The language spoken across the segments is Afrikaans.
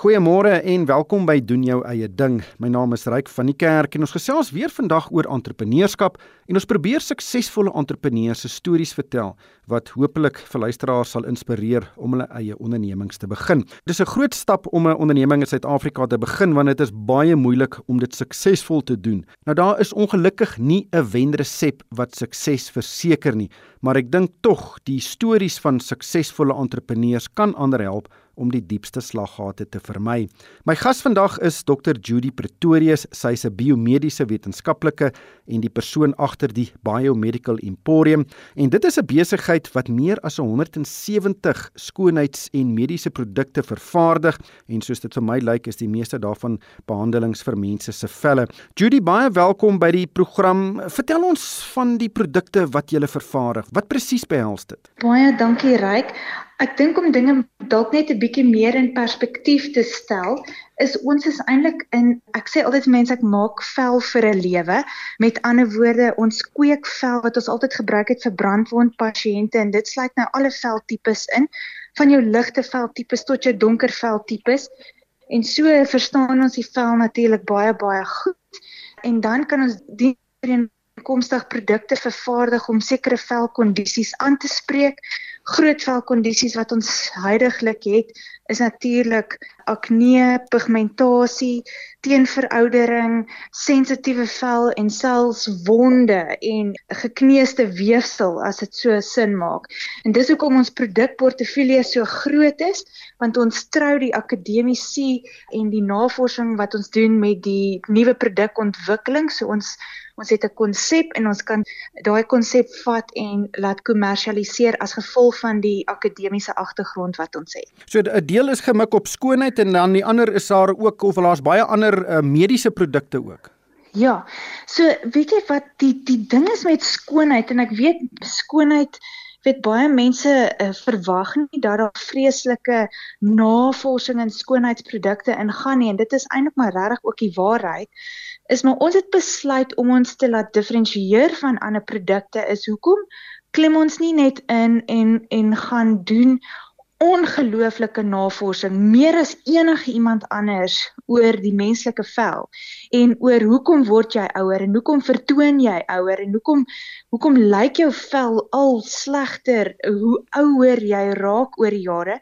Goeiemôre en welkom by doen jou eie ding. My naam is Ryk van die Kerk en ons gesels weer vandag oor entrepreneurskap en ons probeer suksesvolle entrepreneurs se stories vertel wat hopelik vir luisteraars sal inspireer om hulle eie ondernemings te begin. Dis 'n groot stap om 'n onderneming in Suid-Afrika te begin want dit is baie moeilik om dit suksesvol te doen. Nou daar is ongelukkig nie 'n wenresep wat sukses verseker nie, maar ek dink tog die stories van suksesvolle entrepreneurs kan ander help om die diepste slaggate te vermy. My gas vandag is Dr Judy Pretorius. Sy is 'n biomediese wetenskaplike en die persoon agter die Biomedical Emporium en dit is 'n besigheid wat meer as 170 skoonheids- en mediese produkte vervaardig en soos dit vir my lyk is die meeste daarvan behandelings vir mense se velle. Judy, baie welkom by die program. Vertel ons van die produkte wat jy vervaardig. Wat presies behels dit? Baie dankie Ryk. Ek dink om dinge dalk net 'n bietjie meer in perspektief te stel, is ons is eintlik in ek sê altyd mense ek maak vel vir 'n lewe. Met ander woorde, ons kweek vel wat ons altyd gebruik het vir brandwond pasiënte en dit sluit nou alle veltipes in, van jou ligte veltipes tot jou donker veltipes. En so verstaan ons die vel natuurlik baie baie goed. En dan kan ons die komstig produkte vervaardig om sekere velkondisies aan te spreek groot velkondisies wat ons heidaglik het is natuurlik akne, pigmentasie, teenveroudering, sensitiewe vel en selfs wonde en gekneusde weefsel as dit so sin maak. En dis hoekom ons produkportefeulje so groot is want ons trou die akademici en die navorsing wat ons doen met die nuwe produkontwikkeling. So ons ons het 'n konsep en ons kan daai konsep vat en laat kommersialiseer as gevolg van die akademiese agtergrond wat ons het. So 'n deel is gemik op skoonheid en dan die ander is daar ook of daar's baie ander uh, mediese produkte ook. Ja. So weet jy wat die die ding is met skoonheid en ek weet skoonheid weet baie mense uh, verwag nie dat daar vreeslike navorsing in skoonheidsprodukte ingaan nie en dit is eintlik maar regtig ook die waarheid is maar ons het besluit om ons te laat diferensieer van ander produkte is. Hoekom klim ons nie net in en en gaan doen ongelooflike navorsing meer as enige iemand anders oor die menslike vel en oor hoekom word jy ouer en hoekom vertoon jy ouer en hoekom hoekom lyk jou vel al slegter hoe ouer jy raak oor die jare.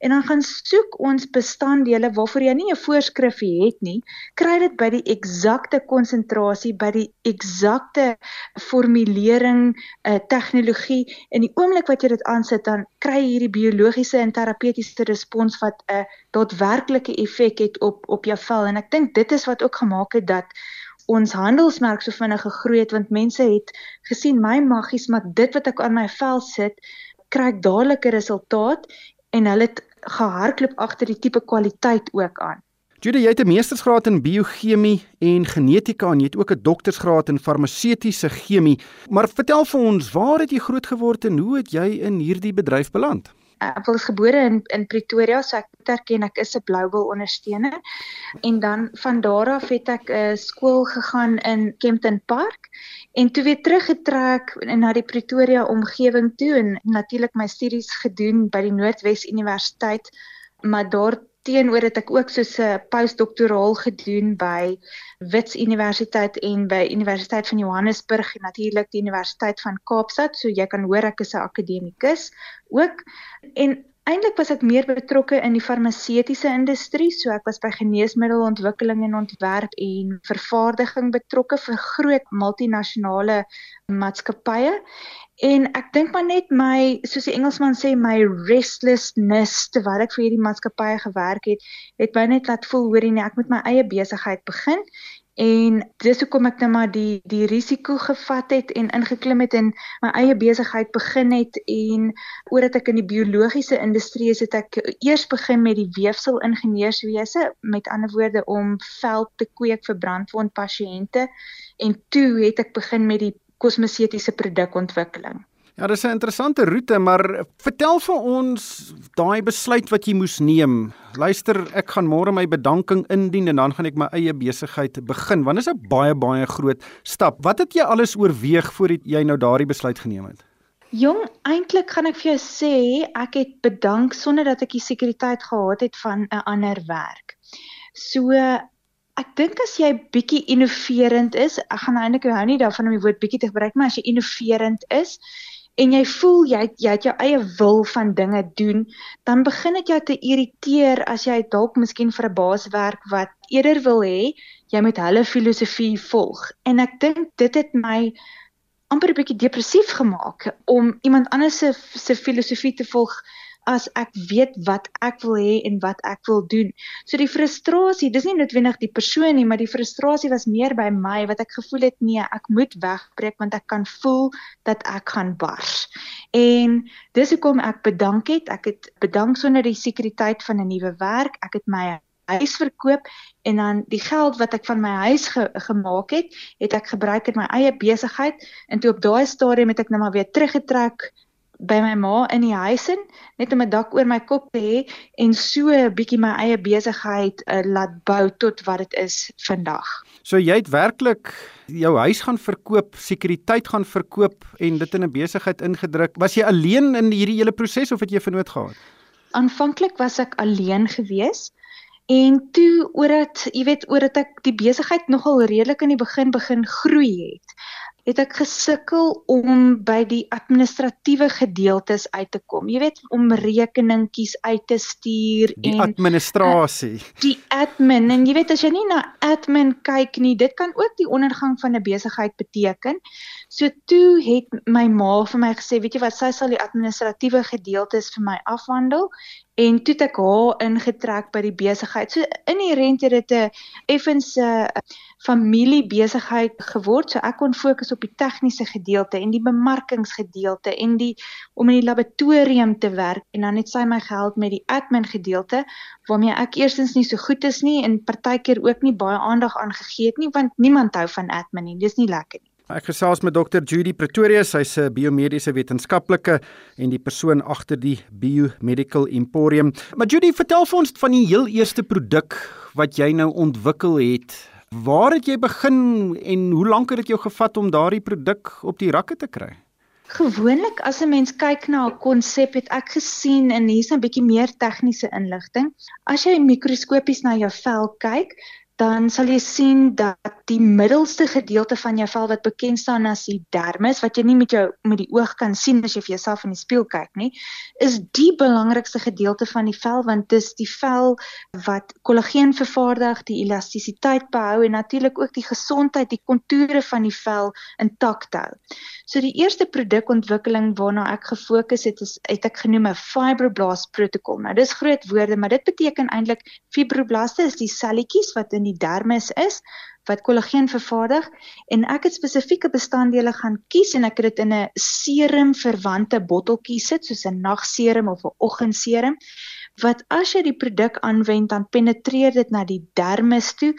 En dan gaan soek ons bestanddele waarvoor jy nie 'n voorskrif het nie. Kry dit by die eksakte konsentrasie by die eksakte formulering 'n eh, tegnologie. En die oomblik wat jy dit aansit dan kry jy hierdie biologiese en terapeutiese respons wat 'n daadwerklike effek het op op jou vel en ek dink dit is wat ook gemaak het dat ons handelsmerk so vinnig gegroei het want mense het gesien my maggies maar dit wat ek aan my vel sit kry ek dadelike resultaat en hulle het gehardloop agter die tipe kwaliteit ook aan. Judy, jy het 'n meestersgraad in biochemie en genetika en jy het ook 'n doktorsgraad in farmaseutiese chemie. Maar vertel vir ons, waar het jy groot geword en hoe het jy in hierdie bedryf beland? Ek was gebore in in Pretoria, so ek erken ek is 'n Blouwil ondersteuner. En dan van daar af het ek 'n uh, skool gegaan in Kempton Park en toe weer teruggetrek na die Pretoria omgewing toe en natuurlik my studies gedoen by die Noordwes Universiteit, maar daar teenoor het ek ook so 'n postdoktoraal gedoen by Wits Universiteit en by Universiteit van Johannesburg en natuurlik die Universiteit van Kaapstad. So jy kan hoor ek is 'n akademikus ook. En eintlik was ek meer betrokke in die farmaseutiese industrie. So ek was by geneesmiddelontwikkeling en ontwerp en vervaardiging betrokke vir groot multinasjonale maatskappye. En ek dink maar net my soos die Engelsman sê my restlessness terwyl ek vir hierdie maatskappye gewerk het, het my net laat voel hoorie nee, ek moet my eie besigheid begin. En dis hoekom ek net nou maar die die risiko gevat het en ingeklim het en my eie besigheid begin het en omdat ek in die biologiese industrie is, het ek eers begin met die weefsel ingenieurswese, met ander woorde om vel te kweek vir brandwond pasiënte en toe het ek begin met die kosmesetiese produkontwikkeling. Ja, dis 'n interessante roete, maar vertel vir ons daai besluit wat jy moes neem. Luister, ek gaan môre my bedanking indien en dan gaan ek my eie besigheid begin. Want dit is 'n baie baie groot stap. Wat het jy alles oorweeg voordat jy nou daardie besluit geneem het? Jong, eintlik gaan ek vir jou sê, ek het bedank sonder dat ek die sekuriteit gehad het van 'n ander werk. So ek dink as jy bietjie innoverend is, ek gaan eintlik hou nie daarvan om die woord bietjie te gebruik, maar as jy innoverend is en jy voel jy het, jy het jou eie wil van dinge doen, dan begin dit jou te irriteer as jy dalk miskien vir 'n baas werk wat eerder wil hê jy moet hulle filosofie volg. En ek dink dit het my amper 'n bietjie depressief gemaak om iemand anders se se filosofie te volg as ek weet wat ek wil hê en wat ek wil doen. So die frustrasie, dis nie noodwendig die persoon nie, maar die frustrasie was meer by my wat ek gevoel het nee, ek moet wegbreek want ek kan voel dat ek gaan bars. En dis hoekom ek bedank het. Ek het bedank sonder die sekuriteit van 'n nuwe werk. Ek het my huis verkoop en dan die geld wat ek van my huis ge gemaak het, het ek gebruik in my eie besigheid en toe op daai stadium het ek nou maar weer teruggetrek by my ma in die huis in net om 'n dak oor my kop te hê en so 'n bietjie my eie besigheid uh, laat bou tot wat dit is vandag. So jy het werklik jou huis gaan verkoop, sekuriteit gaan verkoop en dit in 'n besigheid ingedruk. Was jy alleen in hierdie hele proses of het jy vernoot gehad? Aanvanklik was ek alleen geweest En toe omdat jy weet omdat ek die besigheid nogal redelik in die begin begin groei het, het ek gesukkel om by die administratiewe gedeeltes uit te kom. Jy weet om rekeningkies uit te stuur die en die administrasie. Uh, die admin en jy weet as jy nie na admin kyk nie, dit kan ook die ondergang van 'n besigheid beteken. So toe het my ma vir my gesê, weet jy wat, sy sal die administratiewe gedeeltes vir my afhandel en toe het ek haar ingetrek by die besigheid. So inherent het dit 'n effens 'n uh, familiebesigheid geword. So ek kon fokus op die tegniese gedeelte en die bemarkingsgedeelte en die om in die laboratorium te werk en dan het sy my gehelp met die admin gedeelte waarmee ek eerstens nie so goed is nie en partykeer ook nie baie aandag aan gegee het nie want niemand hou van admin nie. Dis nie lekker nie. Ek gesels met Dr. Judy Pretoria, sy's 'n biomediese wetenskaplike en die persoon agter die Biomedical Emporium. Maar Judy, vertel vir ons van die heel eerste produk wat jy nou ontwikkel het. Waar het jy begin en hoe lank het dit jou gevat om daardie produk op die rakke te kry? Gewoonlik as 'n mens kyk na 'n konsep, het ek gesien en hier's 'n bietjie meer tegniese inligting. As jy mikroskopies na jou vel kyk, dan sal jy sien dat die middelste gedeelte van jou vel wat bekend staan as die dermis wat jy nie met jou met die oog kan sien as jy vir jouself in die spieël kyk nie, is die belangrikste gedeelte van die vel want dit is die vel wat kollageen vervaardig, die elastisiteit behou en natuurlik ook die gesondheid, die kontoure van die vel intact hou. So die eerste produkontwikkeling waarna ek gefokus het is het ek genoem 'n fibroblast protokol. Nou dis groot woorde, maar dit beteken eintlik fibroblaste is die selletjies wat in die dermis is wat kollageen vervaardig en ek het spesifieke bestanddele gaan kies en ek het dit in 'n serum verwante botteltjie sit soos 'n nagserum of 'n oggendserum wat as jy die produk aanwend dan penetreer dit na die dermis toe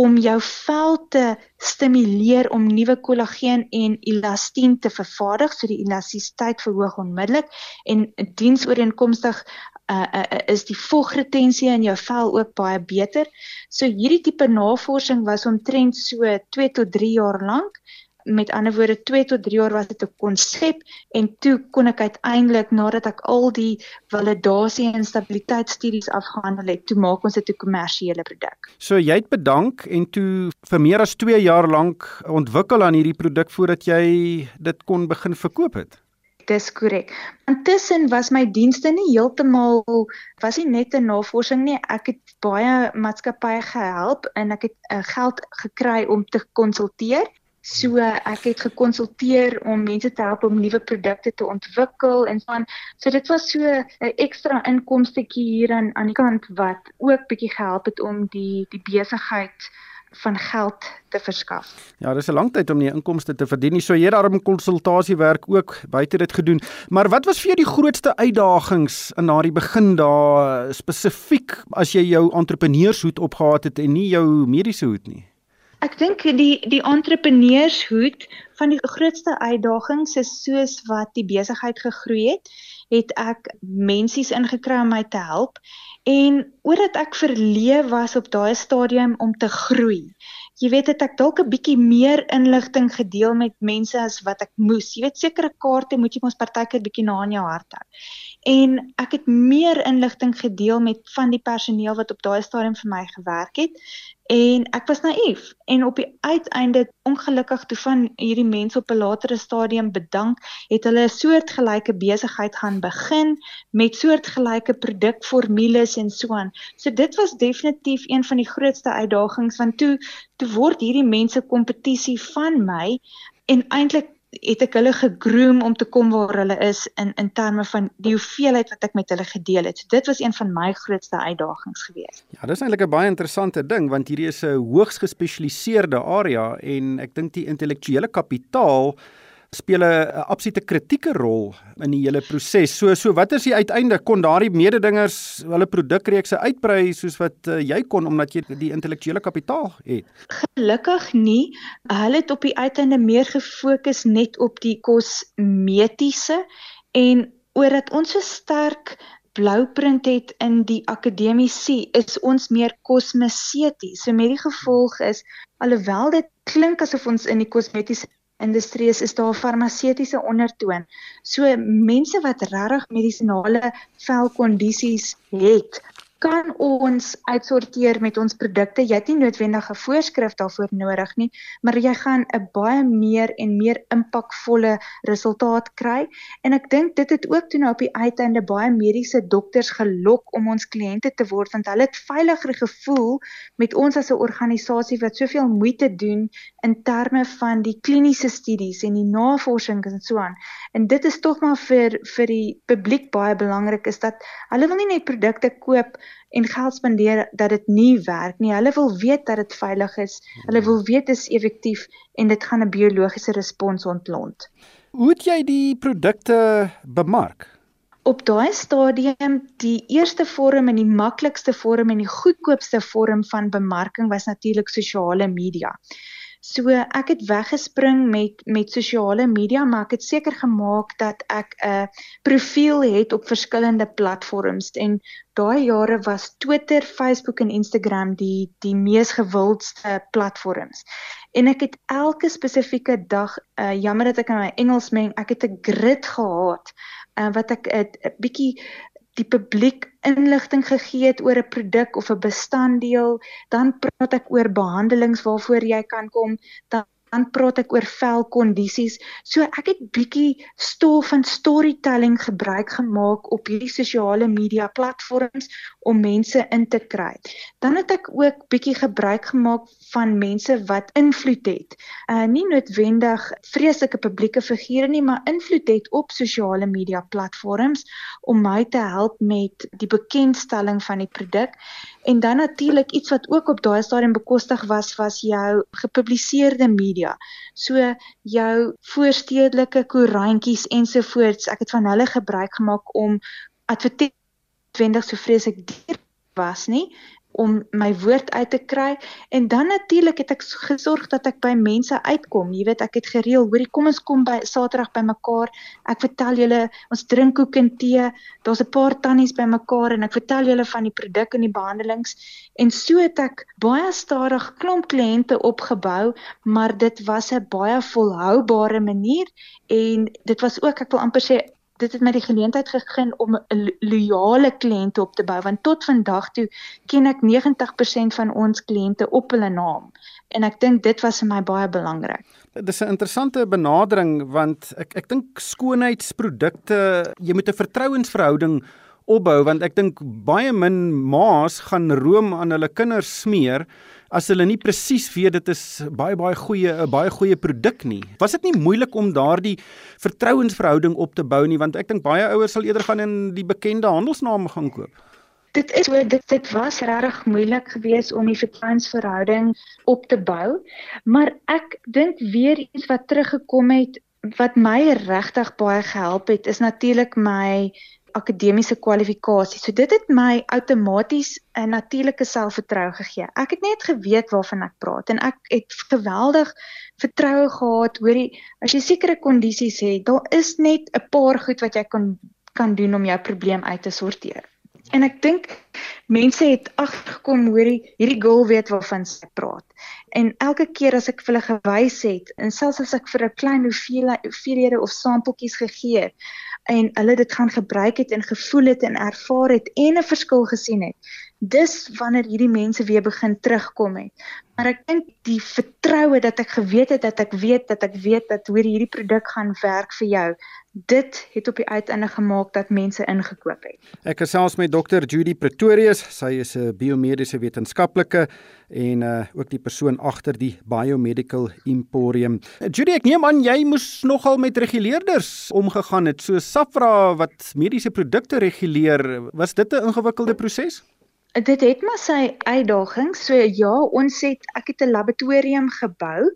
om jou vel te stimuleer om nuwe kollageen en elastien te vervaardig so die elastisiteit verhoog onmiddellik en diensooreenkomstig uh, uh, is die vogretensie in jou vel ook baie beter. So hierdie tipe navorsing was omtrent so 2 tot 3 jaar lank. Met ander woorde 2 tot 3 jaar was dit 'n konsep en toe kon ek uiteindelik nadat ek al die validasie en stabiliteitsstudies afgehandel het, toe maak ons dit 'n kommersiële produk. So jy het bedank en toe vir meer as 2 jaar lank ontwikkel aan hierdie produk voordat jy dit kon begin verkoop het. Dis korrek. Intussen was my dienste nie heeltemal was nie net 'n navorsing nie. Ek het baie maatskappye gehelp en ek het uh, geld gekry om te konsulteer. So ek het gekonsulteer om mense te help om nuwe produkte te ontwikkel en so aan. So dit was so 'n ekstra inkomstetjie hier aan aan die kant wat ook bietjie gehelp het om die die besigheid van geld te verskaf. Ja, dis 'n lang tyd om nie inkomste te verdien nie. So jy het daarom konsultasiewerk ook buite dit gedoen. Maar wat was vir jou die grootste uitdagings in daardie begin daar spesifiek as jy jou entrepreneurshoed opgehad het en nie jou mediese hoed nie? Ek dink die die entrepreneurshoed van die grootste uitdagings is soos wat die besigheid gegroei het, het ek mensies ingekry om my te help En omdat ek verleë was op daai stadium om te groei, jy weet het ek dalk 'n bietjie meer inligting gedeel met mense as wat ek moes. Jy weet sekere kaarte moet jy mos partykeer bietjie na in jou hart hou. En ek het meer inligting gedeel met van die personeel wat op daai stadium vir my gewerk het en ek was naïef en op die uiteinde ongelukkig toe van hierdie mense op 'n latere stadium bedank het hulle 'n soortgelyke besigheid gaan begin met soortgelyke produkformules en so aan. So dit was definitief een van die grootste uitdagings want toe toe word hierdie mense kompetisie van my en eintlik het ek hulle gegroom om te kom waar hulle is in in terme van die hoeveelheid wat ek met hulle gedeel het. So dit was een van my grootste uitdagings gewees. Ja, dis eintlik 'n baie interessante ding want hierdie is 'n hoogs gespesialiseerde area en ek dink die intellektuele kapitaal speel 'n absolute kritieke rol in die hele proses. So so wat is die uiteinde kon daardie mededingers hulle produkreekse uitbrei soos wat uh, jy kon omdat jy die intellektuele kapitaal het? Gelukkig nie. Hulle het op die uiteinde meer gefokus net op die kosmetiese en omdat ons so sterk blouprint het in die akademiese is ons meer kosmeseties. So met die gevolg is alhoewel dit klink asof ons in die kosmetiese industrie is, is daar farmaseutiese ondertoon. So mense wat regtig medisinale velkondisies het, kan ons uitsorteer met ons produkte. Jy het nie noodwendig 'n voorskrif daarvoor nodig nie, maar jy gaan 'n baie meer en meer impakvolle resultaat kry. En ek dink dit het ook toe nou op die uiteinde baie mediese dokters gelok om ons kliënte te word want hulle het veiliger gevoel met ons as 'n organisasie wat soveel moeite doen in terme van die kliniese studies en die navorsing en so aan. En dit is tog maar vir vir die publiek baie belangrik is dat hulle wil nie net produkte koop en geld spandeer dat dit nie werk nie. Hulle wil weet dat dit veilig is. Hulle wil weet dit is effektief en dit gaan 'n biologiese respons ontlont. Hoe het jy die produkte bemark? Op daai stadium, die eerste vorm en die maklikste vorm en die goedkoopste vorm van bemarking was natuurlik sosiale media. So ek het weggespring met met sosiale media, maar ek het seker gemaak dat ek 'n profiel het op verskillende platforms en daai jare was Twitter, Facebook en Instagram die die mees gewildste platforms. En ek het elke spesifieke dag, uh, jammer dat ek in my Engels meng, ek het 'n grid gehad uh, wat ek 'n bietjie die publiek inligting gegee het oor 'n produk of 'n bestanddeel, dan praat ek oor behandelings waarvoor jy kan kom, dan dan praat ek oor velkondisies. So ek het bietjie stof van storytelling gebruik gemaak op hierdie sosiale media platforms om mense in te kry. Dan het ek ook bietjie gebruik gemaak van mense wat invloed het. Uh nie noodwendig vreeslike publieke figure nie, maar invloed het op sosiale media platforms om my te help met die bekendstelling van die produk. En dan natuurlik iets wat ook op daai stadium bekostig was was jou gepubliseerde media. So jou voorstedelike koerantjies ensovoorts. Ek het van hulle gebruik gemaak om advertensies 20 so vrees ek duur was nie om my woord uit te kry en dan natuurlik het ek gesorg dat ek by mense uitkom. Jy weet ek het gereël, hoorie kom ons kom by Saterdag by mekaar. Ek vertel julle ons drink koek en tee. Daar's 'n paar tannies by mekaar en ek vertel julle van die produk en die behandelings en so het ek baie stadig klomp kliënte opgebou, maar dit was 'n baie volhoubare manier en dit was ook ek wil amper sê dit het my die geleentheid gegee om 'n loyale kliënte op te bou want tot vandag toe ken ek 90% van ons kliënte op hulle naam en ek dink dit was vir my baie belangrik. Dit is 'n interessante benadering want ek ek dink skoonheidsprodukte jy moet 'n vertrouensverhouding opbou want ek dink baie min ma's gaan room aan hulle kinders smeer as hulle nie presies weet dit is baie baie goeie 'n baie goeie produk nie. Was dit nie moeilik om daardie vertrouensverhouding op te bou nie want ek dink baie ouers sal eerder gaan in die bekende handelsname gaan koop. Dit is so dit dit was regtig moeilik geweest om die vertrouensverhouding op te bou, maar ek dink weer iets wat teruggekom het wat my regtig baie gehelp het is natuurlik my akademiese kwalifikasies. So dit het my outomaties 'n natuurlike selfvertroue gegee. Ek het net geweet waarvan ek praat en ek het geweldig vertroue gehad. Hoorie, as jy sekere kondisies het, daar is net 'n paar goed wat jy kan kan doen om jou probleem uit te sorteer. En ek dink mense het agtergekom hoor hierdie girl weet waarvan sy praat. En elke keer as ek vir hulle gewys het en selfs as ek vir 'n klein hoeveelhede of sampeltjies gegee het en hulle dit gaan gebruik het en gevoel het en ervaar het en 'n verskil gesien het, dis wanneer hierdie mense weer begin terugkom het. Maar ek dink die vertroue dat ek geweet het dat ek weet dat ek weet dat hoor hierdie produk gaan werk vir jou. Dit het op die uiteinde gemaak dat mense ingekoop het. Ek gesels met Dr. Judy Pretorius. Sy is 'n biomediese wetenskaplike en uh ook die persoon agter die Biomedical Emporium. Judy, ek neem aan jy moes nogal met reguleerders omgegaan het, so SAFRA wat mediese produkte reguleer. Was dit 'n ingewikkelde proses? Dit het maar sy uitdagings. So ja, ons het ek het 'n laboratorium gebou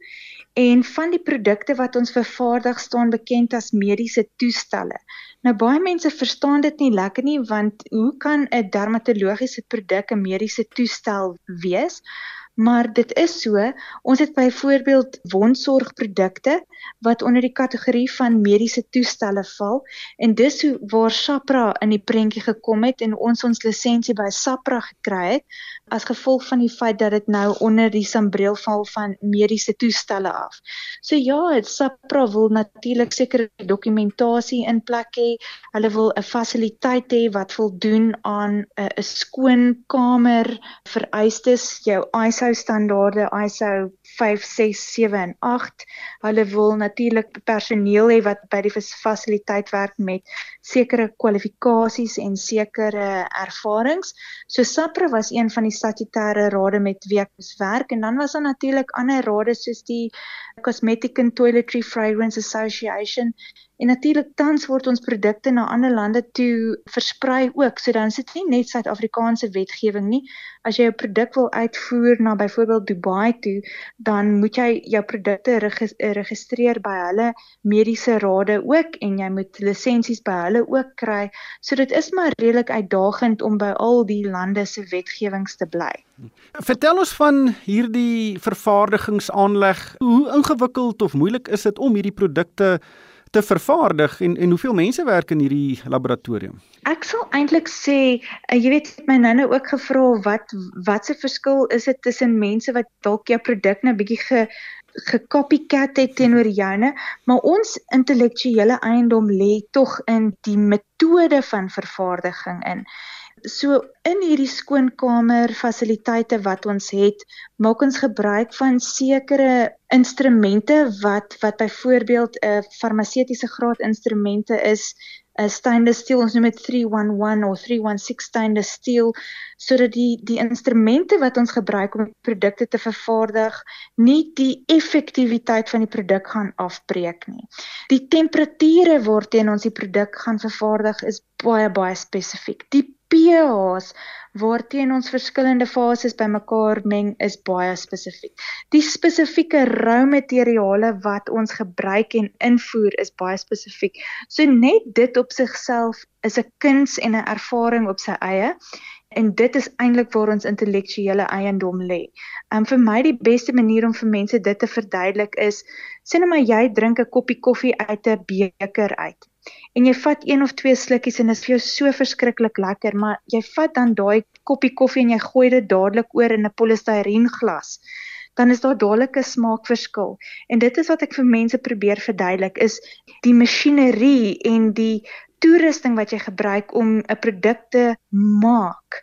en van die produkte wat ons vervaardig staan bekend as mediese toestelle. Nou baie mense verstaan dit nie lekker nie want hoe kan 'n dermatologiese produk 'n mediese toestel wees? Maar dit is so, ons het byvoorbeeld wondsorgprodukte wat onder die kategorie van mediese toestelle val en dis hoe waar SAPRA in die prentjie gekom het en ons ons lisensie by SAPRA gekry het as gevolg van die feit dat dit nou onder die sambreel val van mediese toestelle af. So ja, SAPRA wil natuurlik sekere dokumentasie in plek hê. Hulle wil 'n fasiliteit hê wat voldoen aan 'n skoon kamer vereistes, jou ISO standard, the ISO 5 6 7 en 8. Hulle wil natuurlik personeel hê wat by die fasiliteit werk met sekere kwalifikasies en sekere ervarings. So SAPRA was een van die statutêre rade met wie ek moes werk en dan was daar natuurlik ander rade soos die Cosmetic and Toiletry Fragrance Association En natuurlik tans word ons produkte na ander lande toe versprei ook. So dan sit nie net Suid-Afrikaanse wetgewing nie. As jy 'n produk wil uitvoer na byvoorbeeld Dubai toe, dan moet jy jou produkte registreer by hulle mediese rade ook en jy moet lisensies by hulle ook kry. So dit is maar redelik uitdagend om by al die lande se wetgewings te bly. Vertel ons van hierdie vervaardigingsaanleg. Hoe ingewikkeld of moeilik is dit om hierdie produkte te vervaardig en en hoeveel mense werk in hierdie laboratorium? Ek sal eintlik sê, uh, jy weet my nou-nou ook gevra wat wat se verskil is dit tussen mense wat dalk jou produk nou bietjie ge gekopiecat het teenoor joune, maar ons intellektuele eiendom lê tog in die metode van vervaardiging in. So in hierdie skoonkamer fasiliteite wat ons het, maak ons gebruik van sekere instrumente wat wat byvoorbeeld 'n uh, farmaseutiese graad instrumente is, 'n uh, stainless steel, ons noem dit 311 of 316 stainless steel, sodat die die instrumente wat ons gebruik om produkte te vervaardig, nie die effektiwiteit van die produk gaan afbreek nie. Die temperature waarteen ons die produk gaan vervaardig is baie baie spesifiek. Die pH's waarteen ons verskillende fases bymekaar meng is baie spesifiek. Die spesifieke rou materiale wat ons gebruik en invoer is baie spesifiek. So net dit op sigself is 'n kuns en 'n ervaring op sy eie en dit is eintlik waar ons intellektuele eiendom lê. Um vir my die beste manier om vir mense dit te verduidelik is sê net maar jy drink 'n koppie koffie uit 'n beker uit. En jy vat een of twee slukkies en dit is vir jou so verskriklik lekker, maar jy vat dan daai koppie koffie en jy gooi dit dadelik oor in 'n polistireen glas dan is daar dadelik 'n smaakverskil. En dit is wat ek vir mense probeer verduidelik is die masjinerie en die toerusting wat jy gebruik om 'n produk te maak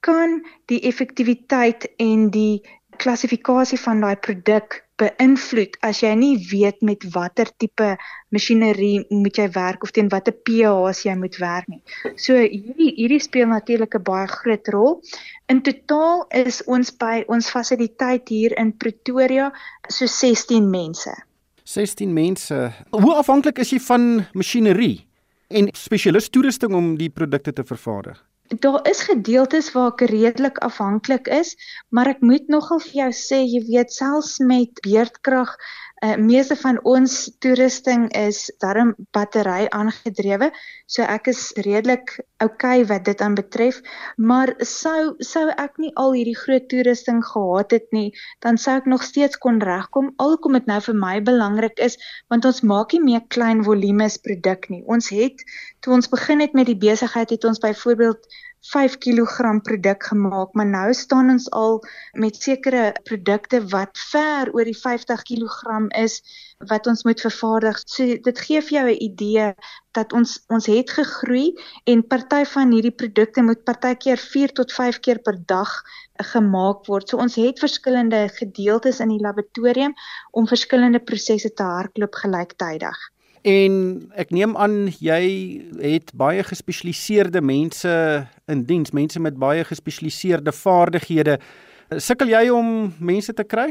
kan die effektiwiteit en die klassifikasie van daai produk beïnvloed as jy nie weet met watter tipe masjinerie moet jy werk of teen watter pH jy moet werk nie. So hierdie hierdie speel natuurlik 'n baie groot rol. In totaal is ons by ons fasiliteit hier in Pretoria so 16 mense. 16 mense. Hoe afhanklik is jy van masjinerie? en spesialis toerusting om die produkte te vervaardig? Daar is gedeeltes waar ek redelik afhanklik is, maar ek moet nogal vir jou sê, jy weet selfs met beerdkrag Uh, meeste van ons toerusting is darm battery aangedrewe, so ek is redelik okay wat dit aan betref, maar sou sou ek nie al hierdie groot toerusting gehad het nie, dan sou ek nog steeds kon regkom. Alkom dit nou vir my belangrik is, want ons maak nie meer klein volumes produk nie. Ons het toe ons begin het met die besigheid het ons byvoorbeeld 5 kg produk gemaak, maar nou staan ons al met sekere produkte wat ver oor die 50 kg is wat ons moet vervaardig. So dit gee vir jou 'n idee dat ons ons het gegroei en party van hierdie produkte moet partykeer 4 tot 5 keer per dag gemaak word. So ons het verskillende gedeeltes in die laboratorium om verskillende prosesse te hardloop gelyktydig. En ek neem aan jy het baie gespesialiseerde mense in diens, mense met baie gespesialiseerde vaardighede. Sukkel jy om mense te kry?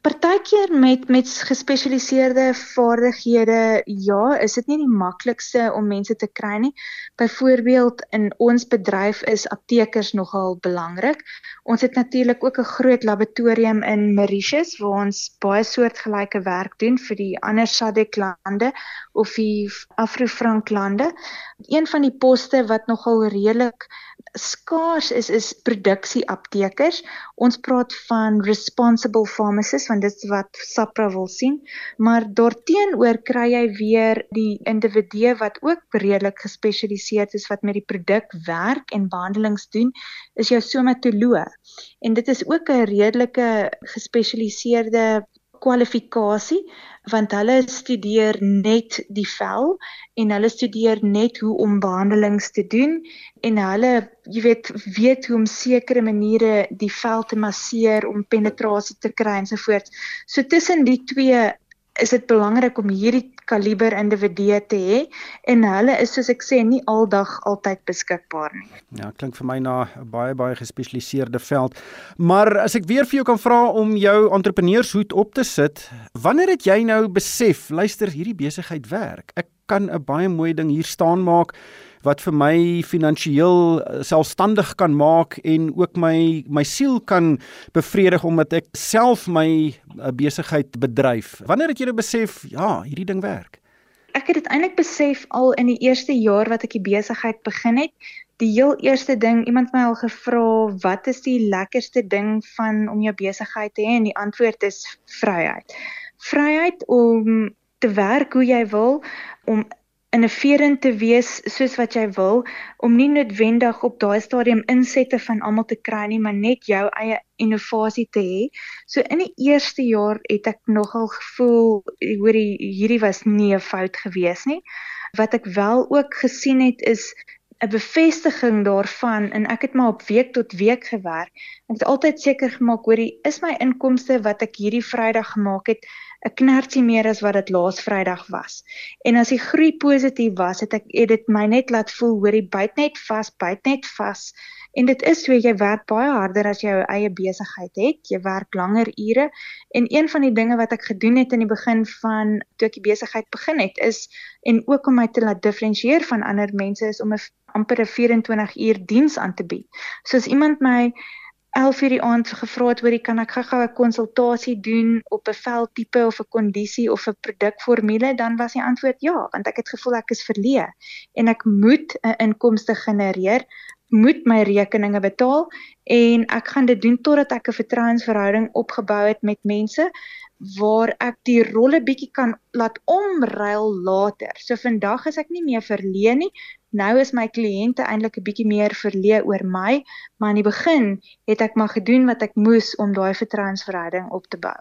Partykeer met met gespesialiseerde vaardighede, ja, is dit nie die maklikste om mense te kry nie. Byvoorbeeld in ons bedryf is aptekers nogal belangrik. Ons het natuurlik ook 'n groot laboratorium in Mauritius waar ons baie soortgelyke werk doen vir die ander SADC lande of die Afro-Frank lande. Een van die poste wat nogal redelik skaars is is produksie aptekers. Ons praat van responsible pharmacists want dit is wat SAPRA wil sien, maar daarteenoor kry jy weer die individue wat ook redelik gespesialiseer is wat met die produk werk en behandelings doen, is jou somatoloog. En dit is ook 'n redelike gespesialiseerde kwalifikasie want hulle studeer net die vel en hulle studeer net hoe om behandelings te doen en hulle jy weet weet hoe om sekere maniere die vel te masseer om penetrasie te kry ensovoorts. So tussen die twee is dit belangrik om hierdie kaliber individue te hê en hulle is soos ek sê nie aldag altyd beskikbaar nie. Ja, klink vir my na 'n baie baie gespesialiseerde veld. Maar as ek weer vir jou kan vra om jou entrepreneurshoed op te sit, wanneer het jy nou besef, luister, hierdie besigheid werk. Ek kan 'n baie mooi ding hier staan maak wat vir my finansiëel eh, selfstandig kan maak en ook my my siel kan bevredig omdat ek self my eh, besigheid bedryf. Wanneer het jy nou besef ja, hierdie ding werk? Ek het dit eintlik besef al in die eerste jaar wat ek die besigheid begin het. Die heel eerste ding, iemand het my al gevra, "Wat is die lekkerste ding van om jou besigheid te hê?" En die antwoord is vryheid. Vryheid om te werk hoe jy wil, om innoverend te wees soos wat jy wil om nie noodwendig op daai stadium insette van almal te kry nie maar net jou eie innovasie te hê. So in die eerste jaar het ek nogal gevoel hoor hierdie was nie 'n fout gewees nie. Wat ek wel ook gesien het is 'n bevestiging daarvan en ek het maar op week tot week gewerk. Ek het altyd seker gemaak hoorie is my inkomste wat ek hierdie Vrydag gemaak het 'n knertjie meer as wat dit laas Vrydag was. En as die groei positief was, het ek het dit my net laat voel hoor die byt net vas, byt net vas. En dit is so jy werk baie harder as jy jou eie besigheid het. Jy werk langer ure. En een van die dinge wat ek gedoen het in die begin van toe ek die besigheid begin het, is en ook om my te laat diferensieer van ander mense is om 'n amper 'n 24 uur diens aan te bied. So as iemand my 11 uur die aand gevra het oor, kan ek gou-gou 'n konsultasie doen op 'n veldtipe of 'n kondisie of 'n produkformule, dan was die antwoord ja, want ek het gevoel ek is verleë en ek moet 'n inkomste genereer, moet my rekeninge betaal en ek gaan dit doen totdat ek 'n vertrouensverhouding opgebou het met mense waar ek die rolle bietjie kan laat omruil later. So vandag is ek nie meer verleë nie, Nou is my kliënte eintlik 'n bietjie meer verleë oor my, maar in die begin het ek maar gedoen wat ek moes om daai vertrouensverhouding op te bou.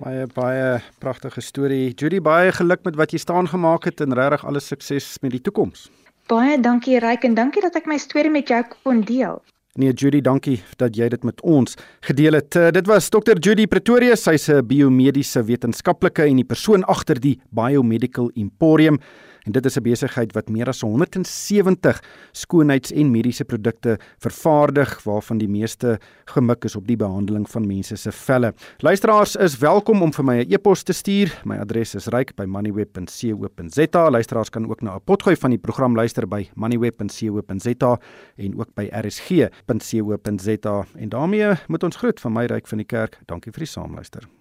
Baie baie pragtige storie. Judy, baie geluk met wat jy staan gemaak het en regtig alle sukses met die toekoms. Baie dankie Ryk en dankie dat ek my storie met jou kon deel. Nee Judy, dankie dat jy dit met ons gedeel het. Uh, dit was Dr Judy Pretorius, sy's 'n biomediese wetenskaplike en die persoon agter die Biomedical Emporium en dit is 'n besigheid wat meer as 170 skoonheids- en mediese produkte vervaardig waarvan die meeste gemik is op die behandeling van mense se velle. Luisteraars is welkom om vir my 'n e-pos te stuur. My adres is ryk@moneyweb.co.za. Luisteraars kan ook na 'n potgooi van die program luister by moneyweb.co.za en ook by rsg.co.za. En daarmee moet ons groet van my ryk van die kerk. Dankie vir die saamluister.